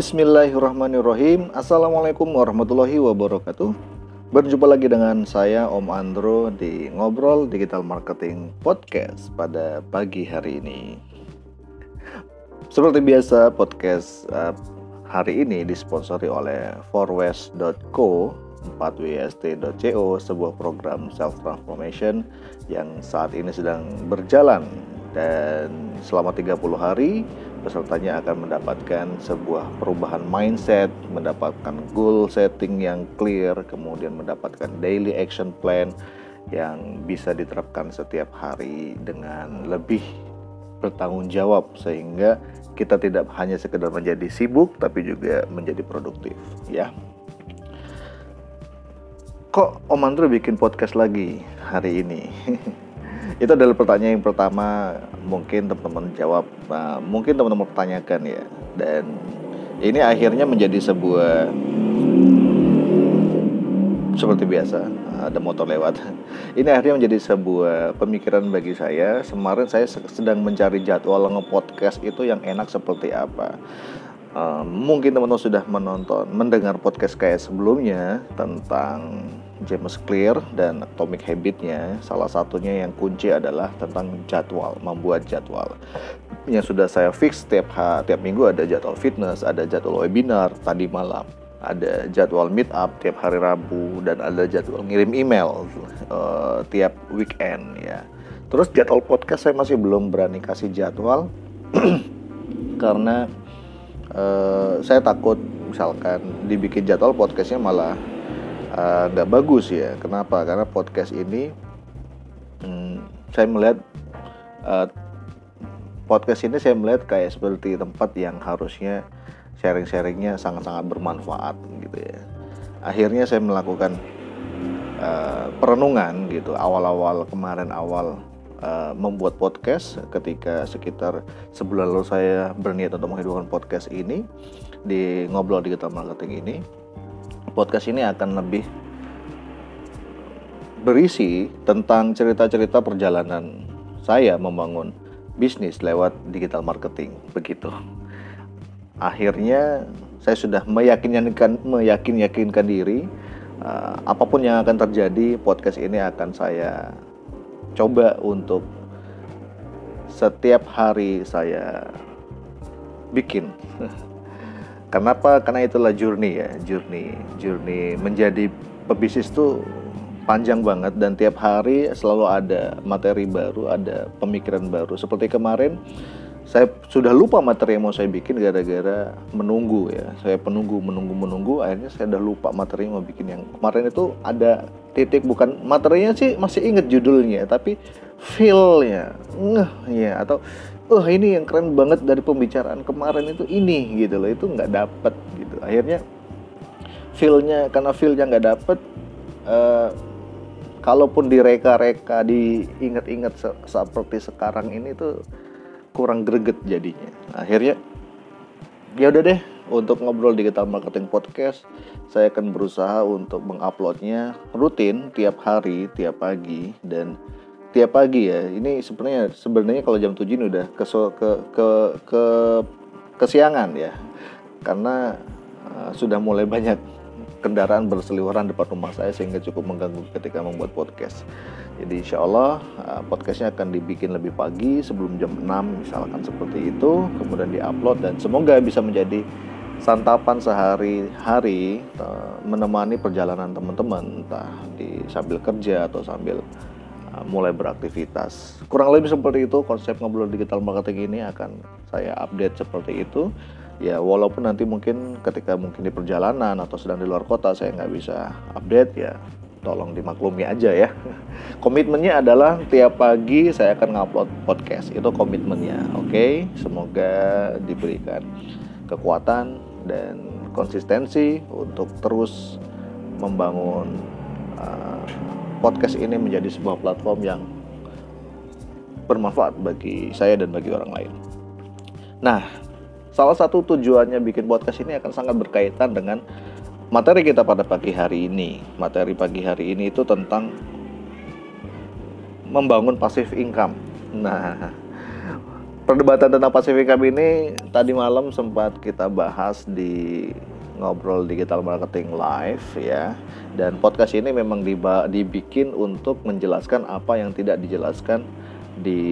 Bismillahirrahmanirrahim. Assalamualaikum warahmatullahi wabarakatuh. Berjumpa lagi dengan saya Om Andro di Ngobrol Digital Marketing Podcast pada pagi hari ini. Seperti biasa podcast uh, hari ini disponsori oleh forwest.co 4wst.co sebuah program self transformation yang saat ini sedang berjalan. Dan selama 30 hari pesertanya akan mendapatkan sebuah perubahan mindset, mendapatkan goal setting yang clear, kemudian mendapatkan daily action plan yang bisa diterapkan setiap hari dengan lebih bertanggung jawab sehingga kita tidak hanya sekedar menjadi sibuk tapi juga menjadi produktif ya. Kok Om Andro bikin podcast lagi hari ini? itu adalah pertanyaan yang pertama. Mungkin teman-teman jawab nah, mungkin teman-teman pertanyakan ya. Dan ini akhirnya menjadi sebuah seperti biasa ada motor lewat. Ini akhirnya menjadi sebuah pemikiran bagi saya. Kemarin saya sedang mencari jadwal nge-podcast itu yang enak seperti apa uh, mungkin teman-teman sudah menonton mendengar podcast kayak sebelumnya tentang James Clear dan Atomic Habitnya. Salah satunya yang kunci adalah tentang jadwal membuat jadwal. Yang sudah saya fix tiap tiap minggu ada jadwal fitness ada jadwal webinar tadi malam ada jadwal meet up tiap hari Rabu dan ada jadwal ngirim email uh, tiap weekend ya. Terus jadwal podcast saya masih belum berani kasih jadwal karena uh, saya takut misalkan dibikin jadwal podcastnya malah Eh, nggak uh, bagus ya. Kenapa? Karena podcast ini hmm, saya melihat uh, podcast ini saya melihat kayak seperti tempat yang harusnya sharing-sharingnya sangat-sangat bermanfaat gitu ya. Akhirnya saya melakukan uh, perenungan gitu awal-awal kemarin awal uh, membuat podcast ketika sekitar sebulan lalu saya berniat untuk menghidupkan podcast ini di ngobrol digital marketing ini podcast ini akan lebih berisi tentang cerita-cerita perjalanan saya membangun bisnis lewat digital marketing begitu. Akhirnya saya sudah meyakinkan meyakin yakinkan diri uh, apa pun yang akan terjadi podcast ini akan saya coba untuk setiap hari saya bikin Kenapa? Karena itulah journey ya, journey, journey menjadi pebisnis itu panjang banget dan tiap hari selalu ada materi baru, ada pemikiran baru. Seperti kemarin saya sudah lupa materi yang mau saya bikin gara-gara menunggu ya. Saya penunggu, menunggu, menunggu. Akhirnya saya udah lupa materi yang mau bikin yang kemarin itu ada titik bukan. Materinya sih masih inget judulnya, tapi feelnya, ngeh ya atau oh ini yang keren banget dari pembicaraan kemarin itu ini gitu loh. Itu nggak dapet gitu. Akhirnya feelnya karena feelnya nggak dapet uh, kalaupun direka-reka diingat-ingat se seperti sekarang ini tuh kurang greget jadinya. Akhirnya ya udah deh untuk ngobrol digital marketing podcast saya akan berusaha untuk menguploadnya rutin tiap hari tiap pagi dan tiap pagi ya. Ini sebenarnya sebenarnya kalau jam 7 ini udah ke ke ke, ke kesiangan ya. Karena uh, sudah mulai banyak kendaraan berseliweran depan rumah saya sehingga cukup mengganggu ketika membuat podcast. Jadi insya Allah uh, podcastnya akan dibikin lebih pagi sebelum jam 6 misalkan seperti itu, kemudian diupload dan semoga bisa menjadi santapan sehari-hari uh, menemani perjalanan teman-teman entah di sambil kerja atau sambil Uh, mulai beraktivitas. Kurang lebih seperti itu konsep ngobrol digital marketing ini akan saya update seperti itu. Ya walaupun nanti mungkin ketika mungkin di perjalanan atau sedang di luar kota saya nggak bisa update ya tolong dimaklumi aja ya. Komitmennya adalah tiap pagi saya akan ngupload podcast. Itu komitmennya. Oke, okay? semoga diberikan kekuatan dan konsistensi untuk terus membangun uh, podcast ini menjadi sebuah platform yang bermanfaat bagi saya dan bagi orang lain. Nah, salah satu tujuannya bikin podcast ini akan sangat berkaitan dengan materi kita pada pagi hari ini. Materi pagi hari ini itu tentang membangun pasif income. Nah, perdebatan tentang passive income ini tadi malam sempat kita bahas di ngobrol digital marketing live ya. Dan podcast ini memang dibikin untuk menjelaskan apa yang tidak dijelaskan di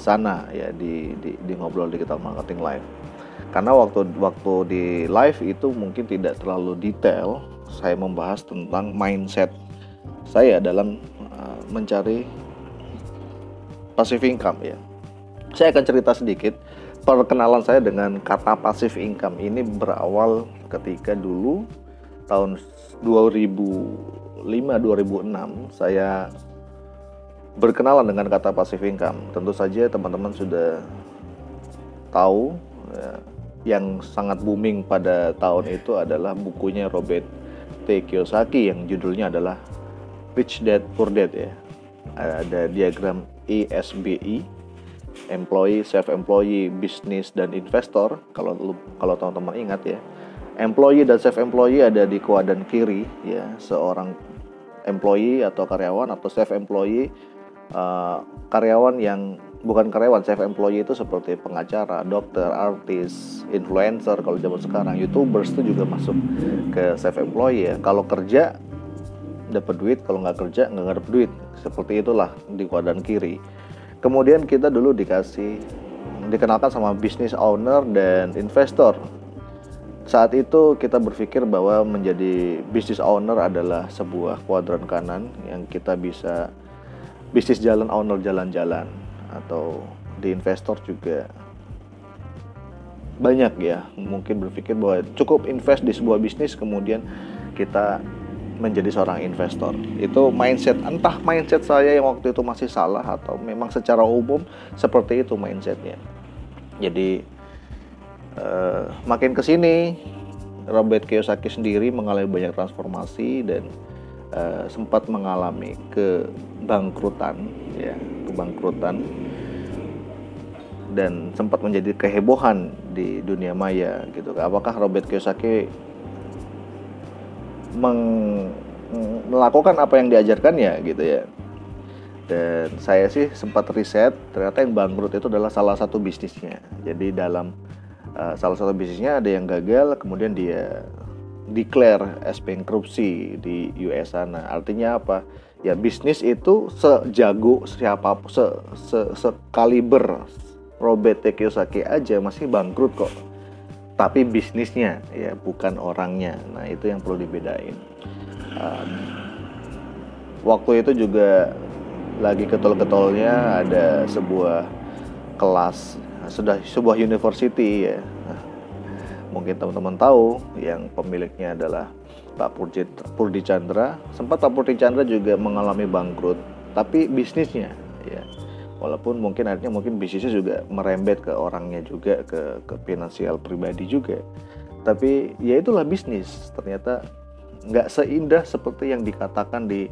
sana ya di, di, di ngobrol digital marketing live. Karena waktu waktu di live itu mungkin tidak terlalu detail saya membahas tentang mindset saya dalam uh, mencari passive income ya saya akan cerita sedikit perkenalan saya dengan kata passive income ini berawal ketika dulu tahun 2005 2006 saya berkenalan dengan kata passive income. Tentu saja teman-teman sudah tahu ya, yang sangat booming pada tahun itu adalah bukunya Robert T. Kiyosaki yang judulnya adalah Rich Dad Poor Dad ya. Ada diagram ESBI, employee, self employee, business dan investor. Kalau kalau teman-teman ingat ya employee dan self employee ada di kuadran kiri ya seorang employee atau karyawan atau self employee uh, karyawan yang bukan karyawan self employee itu seperti pengacara, dokter, artis, influencer kalau zaman sekarang youtubers itu juga masuk ke self employee ya kalau kerja dapat duit kalau nggak kerja nggak dapat duit seperti itulah di kuadran kiri kemudian kita dulu dikasih dikenalkan sama business owner dan investor. Saat itu kita berpikir bahwa menjadi business owner adalah sebuah kuadran kanan yang kita bisa bisnis jalan owner jalan-jalan atau di investor juga. Banyak ya mungkin berpikir bahwa cukup invest di sebuah bisnis kemudian kita menjadi seorang investor. Itu mindset entah mindset saya yang waktu itu masih salah atau memang secara umum seperti itu mindsetnya. Jadi uh, makin ke sini Robert Kiyosaki sendiri mengalami banyak transformasi dan uh, sempat mengalami kebangkrutan ya kebangkrutan. Dan sempat menjadi kehebohan di dunia maya gitu. Apakah Robert Kiyosaki meng, melakukan apa yang diajarkan ya gitu ya. Dan saya sih sempat riset ternyata yang bangkrut itu adalah salah satu bisnisnya. Jadi dalam uh, salah satu bisnisnya ada yang gagal kemudian dia declare as bankruptcy di US sana. Artinya apa? Ya bisnis itu sejago siapa se, se, sekaliber Robert. Kiyosaki aja masih bangkrut kok tapi bisnisnya ya bukan orangnya. Nah itu yang perlu dibedain. Um, waktu itu juga lagi ketol-ketolnya ada sebuah kelas sudah sebuah university ya. Mungkin teman-teman tahu yang pemiliknya adalah Pak Purdi, Chandra. Sempat Pak Purdi Chandra juga mengalami bangkrut tapi bisnisnya ya walaupun mungkin akhirnya mungkin bisnisnya juga merembet ke orangnya juga ke ke finansial pribadi juga tapi ya itulah bisnis ternyata nggak seindah seperti yang dikatakan di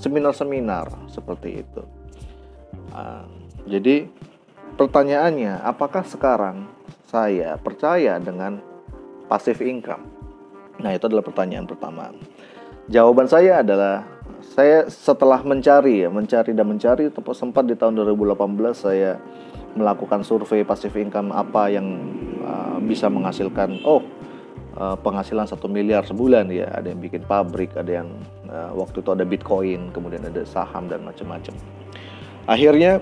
seminar-seminar seperti itu uh, jadi Pertanyaannya, apakah sekarang saya percaya dengan passive income? Nah, itu adalah pertanyaan pertama. Jawaban saya adalah saya setelah mencari ya, mencari dan mencari sempat di tahun 2018 saya melakukan survei passive income apa yang uh, bisa menghasilkan oh uh, penghasilan satu miliar sebulan ya ada yang bikin pabrik ada yang uh, waktu itu ada bitcoin kemudian ada saham dan macam-macam akhirnya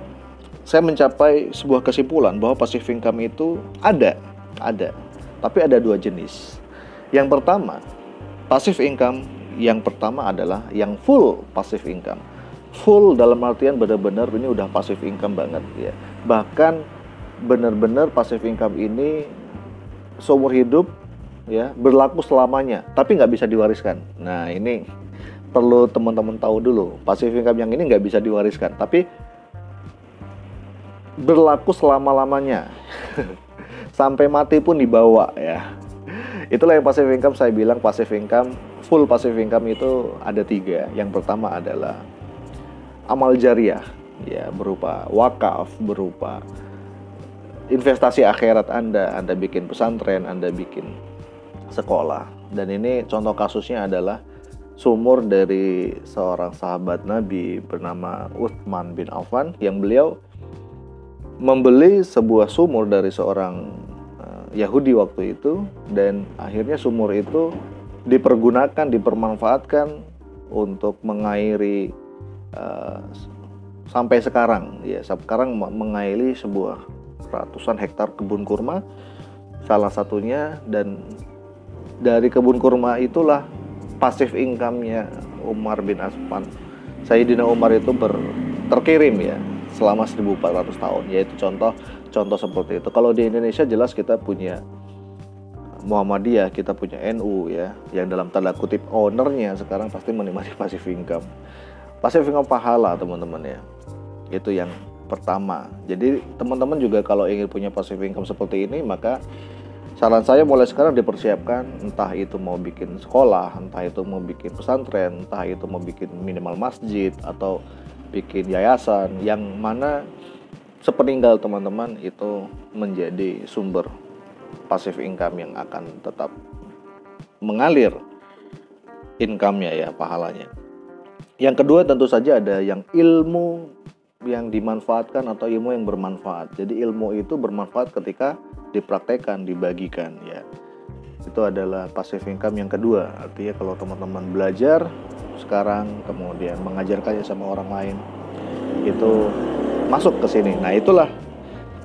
saya mencapai sebuah kesimpulan bahwa passive income itu ada, ada. Tapi ada dua jenis. Yang pertama, passive income yang pertama adalah yang full passive income. Full dalam artian benar-benar ini udah passive income banget ya. Bahkan benar-benar passive income ini seumur hidup ya berlaku selamanya, tapi nggak bisa diwariskan. Nah ini perlu teman-teman tahu dulu. Passive income yang ini nggak bisa diwariskan, tapi berlaku selama-lamanya. Sampai mati pun dibawa ya. Itulah yang passive income saya bilang passive income, full passive income itu ada tiga. Yang pertama adalah amal jariah, ya berupa wakaf, berupa investasi akhirat Anda, Anda bikin pesantren, Anda bikin sekolah. Dan ini contoh kasusnya adalah sumur dari seorang sahabat Nabi bernama Uthman bin Affan yang beliau membeli sebuah sumur dari seorang uh, Yahudi waktu itu dan akhirnya sumur itu dipergunakan dipermanfaatkan untuk mengairi uh, sampai sekarang. Ya sekarang mengairi sebuah ratusan hektar kebun kurma salah satunya dan dari kebun kurma itulah pasif income-nya Umar bin Affan Sayyidina Umar itu ber, terkirim ya selama 1400 tahun. Yaitu contoh contoh seperti itu. Kalau di Indonesia jelas kita punya Muhammadiyah kita punya NU ya yang dalam tanda kutip ownernya sekarang pasti menikmati pasif income. Pasif income pahala teman-teman ya. Itu yang pertama. Jadi teman-teman juga kalau ingin punya pasif income seperti ini maka saran saya mulai sekarang dipersiapkan. Entah itu mau bikin sekolah entah itu mau bikin pesantren entah itu mau bikin minimal masjid atau bikin yayasan yang mana sepeninggal teman-teman itu menjadi sumber pasif income yang akan tetap mengalir income-nya ya pahalanya. Yang kedua tentu saja ada yang ilmu yang dimanfaatkan atau ilmu yang bermanfaat. Jadi ilmu itu bermanfaat ketika dipraktekkan, dibagikan ya. Itu adalah passive income yang kedua. Artinya kalau teman-teman belajar sekarang kemudian mengajarkannya sama orang lain itu masuk ke sini. Nah, itulah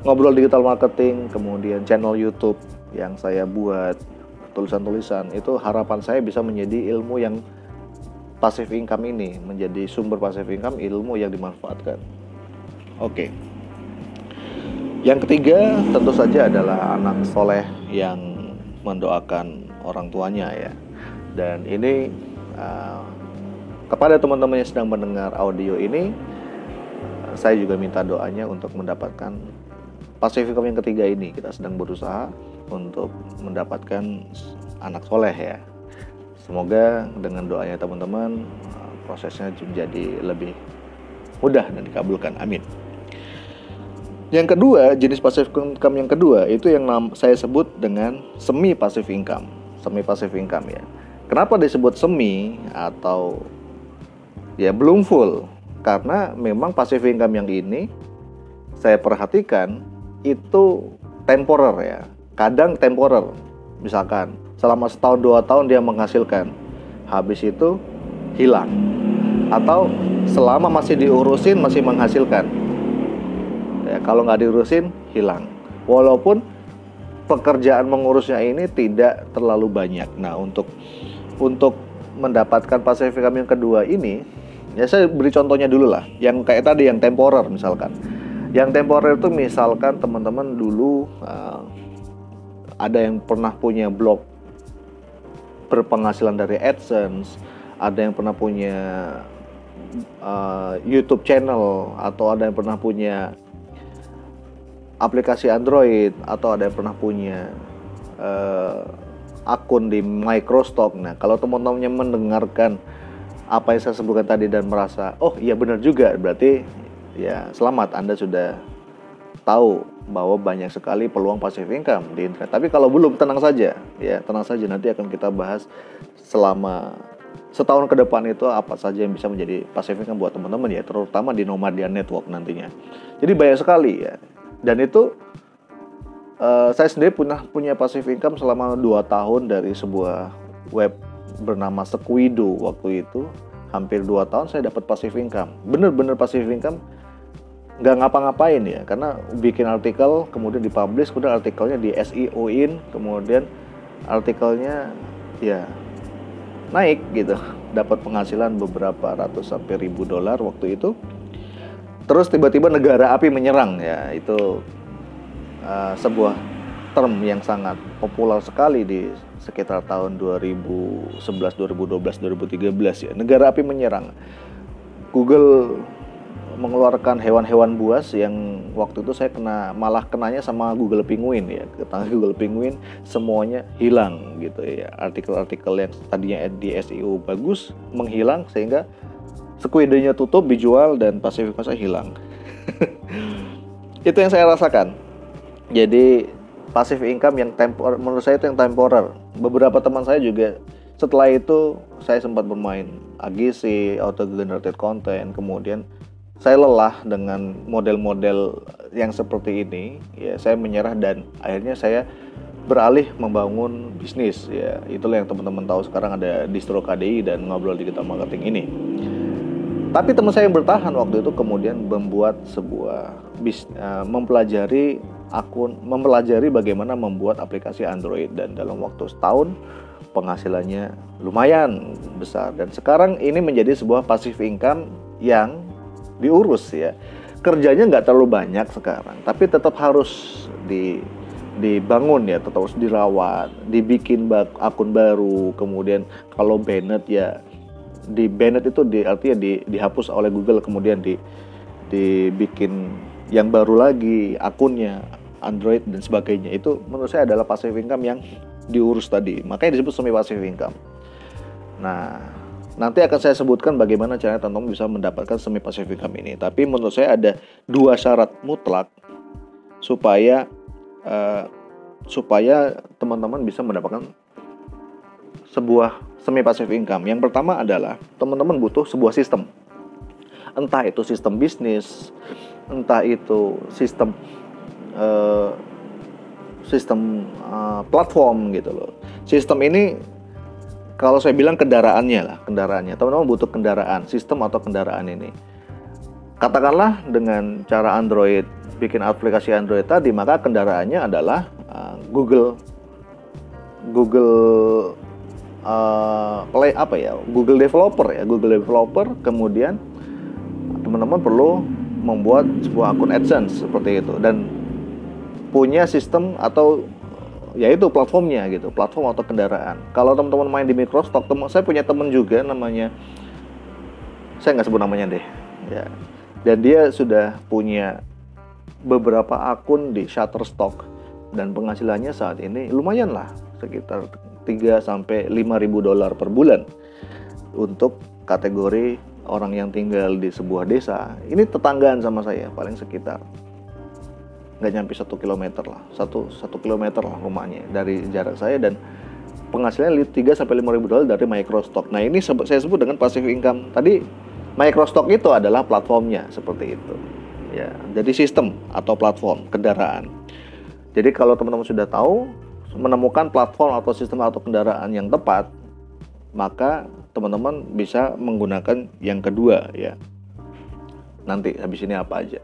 ngobrol digital marketing, kemudian channel YouTube yang saya buat tulisan-tulisan itu harapan saya bisa menjadi ilmu yang passive income ini menjadi sumber passive income ilmu yang dimanfaatkan. Oke. Okay. Yang ketiga tentu saja adalah anak soleh yang mendoakan orang tuanya ya. Dan ini uh, kepada teman-teman yang sedang mendengar audio ini, uh, saya juga minta doanya untuk mendapatkan income yang ketiga ini. Kita sedang berusaha untuk mendapatkan anak soleh ya. Semoga dengan doanya teman-teman prosesnya menjadi lebih mudah dan dikabulkan. Amin. Yang kedua, jenis passive income yang kedua itu yang saya sebut dengan semi passive income. Semi passive income ya. Kenapa disebut semi atau ya belum full? Karena memang passive income yang ini saya perhatikan itu temporer ya. Kadang temporer. Misalkan selama setahun dua tahun dia menghasilkan, habis itu hilang. Atau selama masih diurusin masih menghasilkan, ya kalau nggak diurusin hilang walaupun pekerjaan mengurusnya ini tidak terlalu banyak nah untuk untuk mendapatkan passive income yang kedua ini ya saya beri contohnya dulu lah yang kayak tadi yang temporer misalkan yang temporer itu misalkan teman-teman dulu uh, ada yang pernah punya blog berpenghasilan dari AdSense ada yang pernah punya uh, YouTube channel atau ada yang pernah punya aplikasi Android atau ada yang pernah punya uh, akun di Microstock. Nah, kalau teman-temannya mendengarkan apa yang saya sebutkan tadi dan merasa, oh iya benar juga, berarti ya selamat. Anda sudah tahu bahwa banyak sekali peluang passive income di internet. Tapi kalau belum tenang saja, ya tenang saja. Nanti akan kita bahas selama setahun ke depan itu apa saja yang bisa menjadi passive income buat teman-teman ya, terutama di Nomadian Network nantinya. Jadi banyak sekali ya. Dan itu uh, saya sendiri punya punya passive income selama 2 tahun dari sebuah web bernama Sequido waktu itu. Hampir 2 tahun saya dapat passive income. Bener-bener passive income nggak ngapa-ngapain ya karena bikin artikel kemudian dipublish kemudian artikelnya di SEO in kemudian artikelnya ya naik gitu dapat penghasilan beberapa ratus sampai ribu dolar waktu itu terus tiba-tiba negara api menyerang ya itu uh, sebuah term yang sangat populer sekali di sekitar tahun 2011, 2012, 2013 ya. Negara api menyerang. Google mengeluarkan hewan-hewan buas yang waktu itu saya kena malah kenanya sama Google Penguin ya. Ketanya Google Penguin semuanya hilang gitu ya. Artikel-artikel yang tadinya di SEO bagus menghilang sehingga sekuidenya tutup dijual dan pasif saya hilang itu yang saya rasakan jadi pasif income yang tempor menurut saya itu yang temporer beberapa teman saya juga setelah itu saya sempat bermain AGC auto generated content kemudian saya lelah dengan model-model yang seperti ini, ya saya menyerah dan akhirnya saya beralih membangun bisnis ya. Itulah yang teman-teman tahu sekarang ada distro KDI dan ngobrol digital marketing ini. Tapi teman saya yang bertahan waktu itu kemudian membuat sebuah bis, uh, mempelajari akun, mempelajari bagaimana membuat aplikasi Android dan dalam waktu setahun penghasilannya lumayan besar dan sekarang ini menjadi sebuah passive income yang diurus ya. Kerjanya nggak terlalu banyak sekarang tapi tetap harus di dibangun ya tetap harus dirawat dibikin akun baru kemudian kalau Bennett ya di Bennett itu di artinya di, dihapus oleh Google kemudian di dibikin yang baru lagi akunnya Android dan sebagainya. Itu menurut saya adalah passive income yang diurus tadi. Makanya disebut semi passive income. Nah Nanti akan saya sebutkan bagaimana caranya teman-teman bisa mendapatkan semi passive income ini. Tapi menurut saya ada dua syarat mutlak supaya uh, supaya teman-teman bisa mendapatkan sebuah semi passive income. Yang pertama adalah teman-teman butuh sebuah sistem. Entah itu sistem bisnis, entah itu sistem uh, sistem uh, platform gitu loh. Sistem ini kalau saya bilang kendaraannya lah, kendaraannya. Teman-teman butuh kendaraan, sistem atau kendaraan ini. Katakanlah dengan cara Android bikin aplikasi Android tadi, maka kendaraannya adalah uh, Google Google uh, Play apa ya? Google Developer ya, Google Developer. Kemudian teman-teman perlu membuat sebuah akun AdSense seperti itu dan punya sistem atau yaitu platformnya gitu, platform atau kendaraan. Kalau teman-teman main di Microsoft, teman saya punya teman juga namanya, saya nggak sebut namanya deh, ya. Dan dia sudah punya beberapa akun di Shutterstock dan penghasilannya saat ini lumayan lah, sekitar 3 sampai 5 ribu dolar per bulan untuk kategori orang yang tinggal di sebuah desa. Ini tetanggaan sama saya, paling sekitar nggak nyampe satu kilometer lah satu satu kilometer lah rumahnya dari jarak saya dan penghasilannya 3 sampai lima ribu dolar dari Microstock. Nah ini saya sebut dengan passive income. Tadi Microstock itu adalah platformnya seperti itu. Ya, jadi sistem atau platform kendaraan. Jadi kalau teman-teman sudah tahu menemukan platform atau sistem atau kendaraan yang tepat, maka teman-teman bisa menggunakan yang kedua ya. Nanti habis ini apa aja.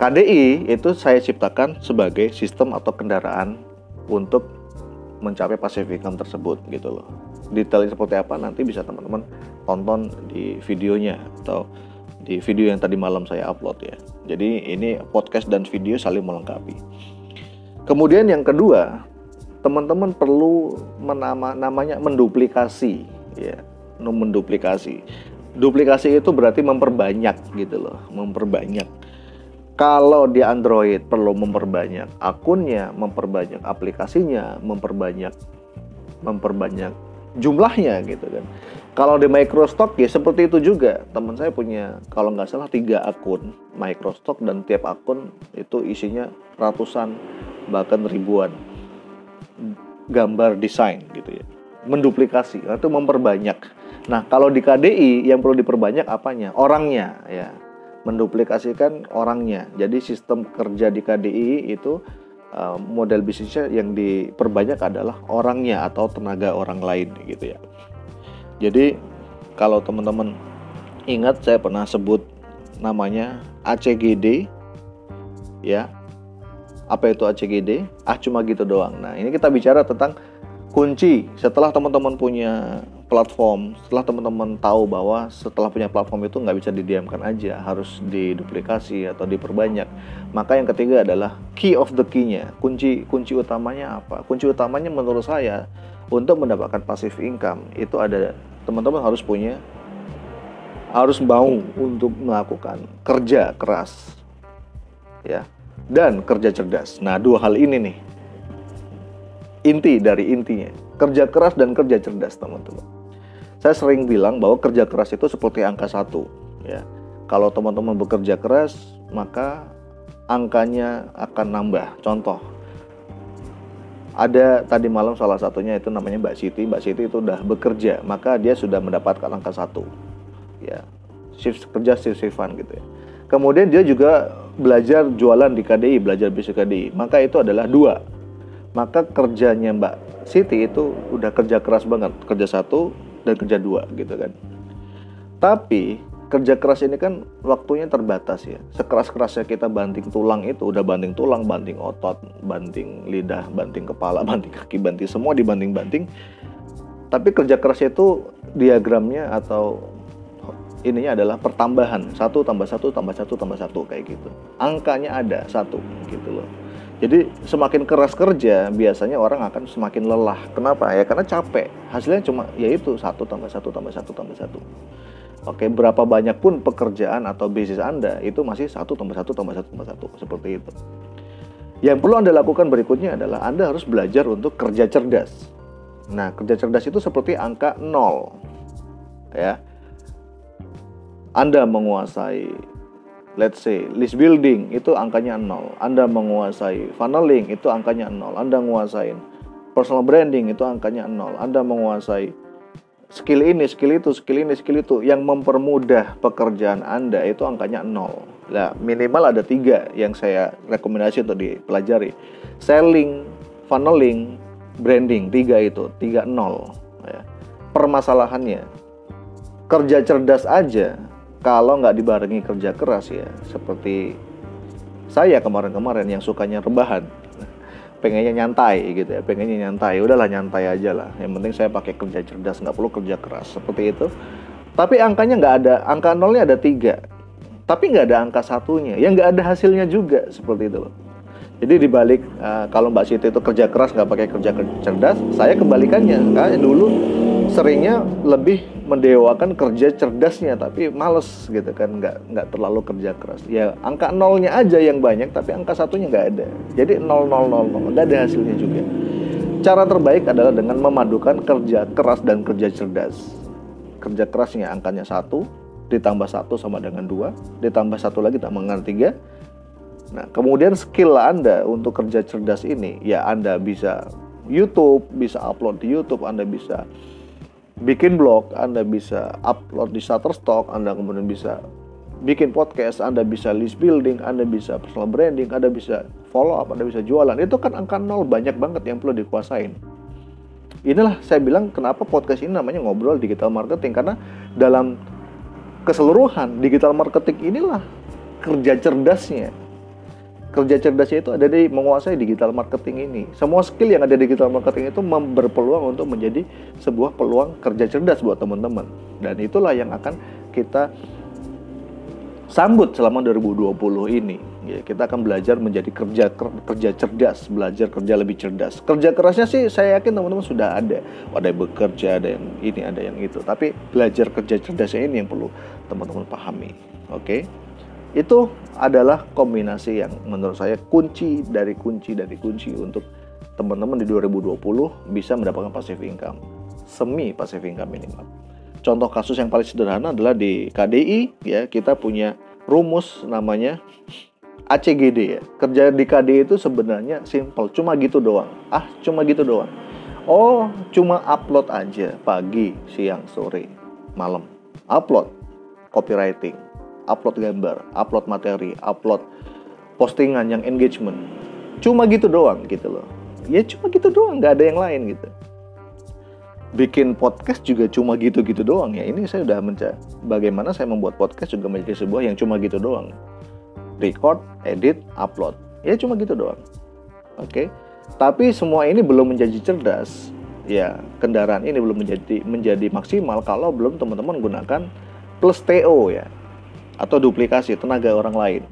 KDI itu saya ciptakan sebagai sistem atau kendaraan untuk mencapai income tersebut gitu loh. Detailnya seperti apa nanti bisa teman-teman tonton di videonya atau di video yang tadi malam saya upload ya. Jadi ini podcast dan video saling melengkapi. Kemudian yang kedua, teman-teman perlu menama namanya menduplikasi ya, menduplikasi. Duplikasi itu berarti memperbanyak gitu loh, memperbanyak kalau di Android perlu memperbanyak akunnya, memperbanyak aplikasinya, memperbanyak memperbanyak jumlahnya gitu kan. Kalau di Microstock ya seperti itu juga. Teman saya punya kalau nggak salah tiga akun Microstock dan tiap akun itu isinya ratusan bahkan ribuan gambar desain gitu ya. Menduplikasi itu memperbanyak. Nah kalau di KDI yang perlu diperbanyak apanya? Orangnya ya menduplikasikan orangnya. Jadi sistem kerja di KDI itu uh, model bisnisnya yang diperbanyak adalah orangnya atau tenaga orang lain gitu ya. Jadi kalau teman-teman ingat saya pernah sebut namanya ACGD ya. Apa itu ACGD? Ah cuma gitu doang. Nah, ini kita bicara tentang kunci setelah teman-teman punya platform setelah teman-teman tahu bahwa setelah punya platform itu nggak bisa didiamkan aja harus diduplikasi atau diperbanyak maka yang ketiga adalah key of the key-nya. Kunci kunci utamanya apa? Kunci utamanya menurut saya untuk mendapatkan passive income itu ada teman-teman harus punya harus mau untuk melakukan kerja keras ya dan kerja cerdas. Nah dua hal ini nih. Inti dari intinya kerja keras dan kerja cerdas teman-teman saya sering bilang bahwa kerja keras itu seperti angka satu ya. Kalau teman-teman bekerja keras maka angkanya akan nambah. Contoh ada tadi malam salah satunya itu namanya Mbak Siti. Mbak Siti itu sudah bekerja maka dia sudah mendapatkan angka satu ya. Shift kerja shift shiftan gitu ya. Kemudian dia juga belajar jualan di KDI belajar bisnis KDI maka itu adalah dua. Maka kerjanya Mbak Siti itu udah kerja keras banget. Kerja satu dan kerja dua gitu kan tapi kerja keras ini kan waktunya terbatas ya. Sekeras-kerasnya kita banting tulang itu udah banting tulang, banting otot, banting lidah, banting kepala, banting kaki, banting semua dibanting-banting. Tapi kerja kerasnya itu diagramnya atau ininya adalah pertambahan satu tambah satu tambah satu tambah satu kayak gitu. Angkanya ada satu gitu loh. Jadi semakin keras kerja biasanya orang akan semakin lelah. Kenapa? Ya karena capek. Hasilnya cuma yaitu satu tambah satu tambah satu tambah satu. Oke, berapa banyak pun pekerjaan atau bisnis Anda itu masih satu tambah satu tambah satu tambah satu seperti itu. Yang perlu Anda lakukan berikutnya adalah Anda harus belajar untuk kerja cerdas. Nah, kerja cerdas itu seperti angka nol, ya. Anda menguasai let's say list building itu angkanya nol. Anda menguasai funneling itu angkanya nol. Anda menguasai personal branding itu angkanya nol. Anda menguasai skill ini, skill itu, skill ini, skill itu yang mempermudah pekerjaan Anda itu angkanya nol. Nah, minimal ada tiga yang saya rekomendasi untuk dipelajari. Selling, funneling, branding, tiga itu, tiga nol. Ya. Permasalahannya, kerja cerdas aja kalau nggak dibarengi kerja keras ya, seperti saya kemarin-kemarin yang sukanya rebahan. Pengennya nyantai gitu ya pengennya nyantai. Udahlah nyantai aja lah. Yang penting saya pakai kerja cerdas nggak perlu kerja keras seperti itu. Tapi angkanya nggak ada angka nolnya ada tiga. Tapi nggak ada angka satunya. Yang nggak ada hasilnya juga seperti itu loh jadi dibalik uh, kalau Mbak Siti itu kerja keras nggak pakai kerja cerdas saya kebalikannya. Kayak dulu seringnya lebih mendewakan kerja cerdasnya tapi males gitu kan nggak nggak terlalu kerja keras. Ya angka nolnya aja yang banyak tapi angka satunya nggak ada. Jadi nol nol nol nol. Nggak ada hasilnya juga. Cara terbaik adalah dengan memadukan kerja keras dan kerja cerdas. Kerja kerasnya angkanya satu ditambah satu sama dengan dua ditambah satu lagi tambah dengan tiga. Nah kemudian skill anda untuk kerja cerdas ini ya anda bisa YouTube bisa upload di YouTube anda bisa bikin blog, Anda bisa upload di Shutterstock, Anda kemudian bisa bikin podcast, Anda bisa list building, Anda bisa personal branding, Anda bisa follow up, Anda bisa jualan. Itu kan angka nol banyak banget yang perlu dikuasain. Inilah saya bilang kenapa podcast ini namanya ngobrol digital marketing karena dalam keseluruhan digital marketing inilah kerja cerdasnya kerja cerdasnya itu ada di menguasai digital marketing ini. Semua skill yang ada di digital marketing itu berpeluang untuk menjadi sebuah peluang kerja cerdas buat teman-teman. Dan itulah yang akan kita sambut selama 2020 ini. Ya, kita akan belajar menjadi kerja kerja cerdas, belajar kerja lebih cerdas. Kerja kerasnya sih saya yakin teman-teman sudah ada. Ada yang bekerja, ada yang ini, ada yang itu. Tapi belajar kerja cerdasnya ini yang perlu teman-teman pahami. Oke. Okay? Itu adalah kombinasi yang menurut saya kunci dari kunci dari kunci untuk teman-teman di 2020 bisa mendapatkan passive income. Semi passive income minimal. Contoh kasus yang paling sederhana adalah di KDI ya kita punya rumus namanya ACGD ya. Kerja di KDI itu sebenarnya simple cuma gitu doang. Ah cuma gitu doang. Oh cuma upload aja pagi siang sore malam. Upload copywriting upload gambar, upload materi, upload postingan yang engagement. Cuma gitu doang gitu loh. Ya cuma gitu doang, nggak ada yang lain gitu. Bikin podcast juga cuma gitu-gitu doang ya. Ini saya udah mencari bagaimana saya membuat podcast juga menjadi sebuah yang cuma gitu doang. Record, edit, upload. Ya cuma gitu doang. Oke. Okay? Tapi semua ini belum menjadi cerdas. Ya, kendaraan ini belum menjadi menjadi maksimal kalau belum teman-teman gunakan plus TO ya atau duplikasi tenaga orang lain.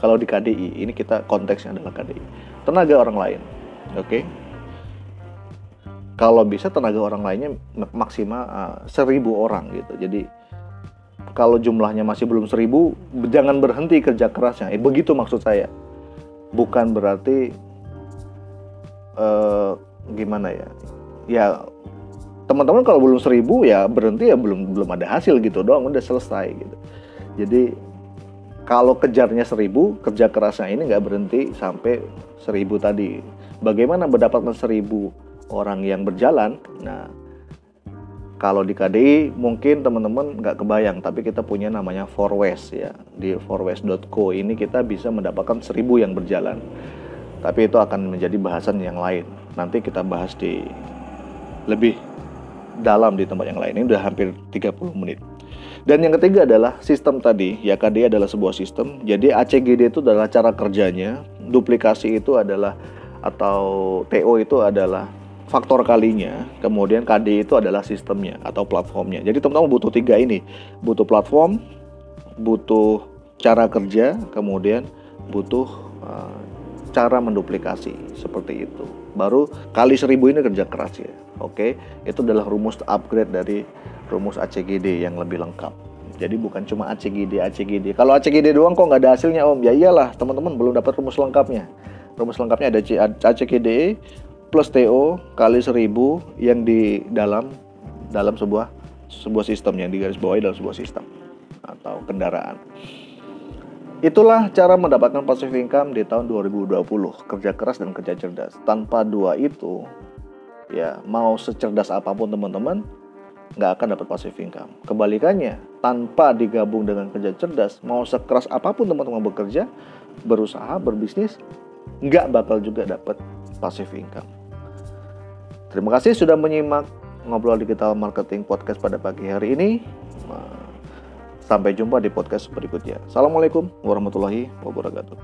Kalau di KDI, ini kita konteksnya adalah KDI. Tenaga orang lain. Oke. Okay? Kalau bisa tenaga orang lainnya maksimal uh, seribu orang gitu. Jadi kalau jumlahnya masih belum seribu, jangan berhenti kerja kerasnya. Eh, begitu maksud saya. Bukan berarti uh, gimana ya? Ya teman-teman kalau belum seribu ya berhenti ya belum belum ada hasil gitu doang udah selesai gitu jadi kalau kejarnya seribu, kerja kerasnya ini nggak berhenti sampai seribu tadi. Bagaimana mendapatkan seribu orang yang berjalan? Nah, kalau di KDI mungkin teman-teman nggak kebayang, tapi kita punya namanya Forwest ya. Di forwest.co ini kita bisa mendapatkan seribu yang berjalan. Tapi itu akan menjadi bahasan yang lain. Nanti kita bahas di lebih dalam di tempat yang lain. Ini udah hampir 30 menit. Dan yang ketiga adalah sistem tadi. Ya KDI adalah sebuah sistem. Jadi ACGD itu adalah cara kerjanya. Duplikasi itu adalah atau TO itu adalah faktor kalinya, kemudian KD itu adalah sistemnya atau platformnya. Jadi teman-teman butuh tiga ini, butuh platform, butuh cara kerja, kemudian butuh uh, cara menduplikasi seperti itu. Baru kali seribu ini kerja keras ya. Oke, itu adalah rumus upgrade dari rumus ACGD yang lebih lengkap. Jadi bukan cuma ACGD, ACGD. Kalau ACGD doang kok nggak ada hasilnya om? Ya iyalah, teman-teman belum dapat rumus lengkapnya. Rumus lengkapnya ada ACGD, plus TO kali 1000 yang di dalam dalam sebuah sebuah sistem yang digaris bawahi dalam sebuah sistem atau kendaraan. Itulah cara mendapatkan passive income di tahun 2020, kerja keras dan kerja cerdas. Tanpa dua itu, ya mau secerdas apa pun teman-teman, nggak akan dapat passive income. Kebalikannya, tanpa digabung dengan kerja cerdas, mau sekeras apa pun teman-teman bekerja, berusaha, berbisnis, nggak bakal juga dapat passive income. Terima kasih sudah menyimak ngobrol digital marketing podcast pada pagi hari ini. Sampai jumpa di podcast berikutnya. Assalamualaikum warahmatullahi wabarakatuh.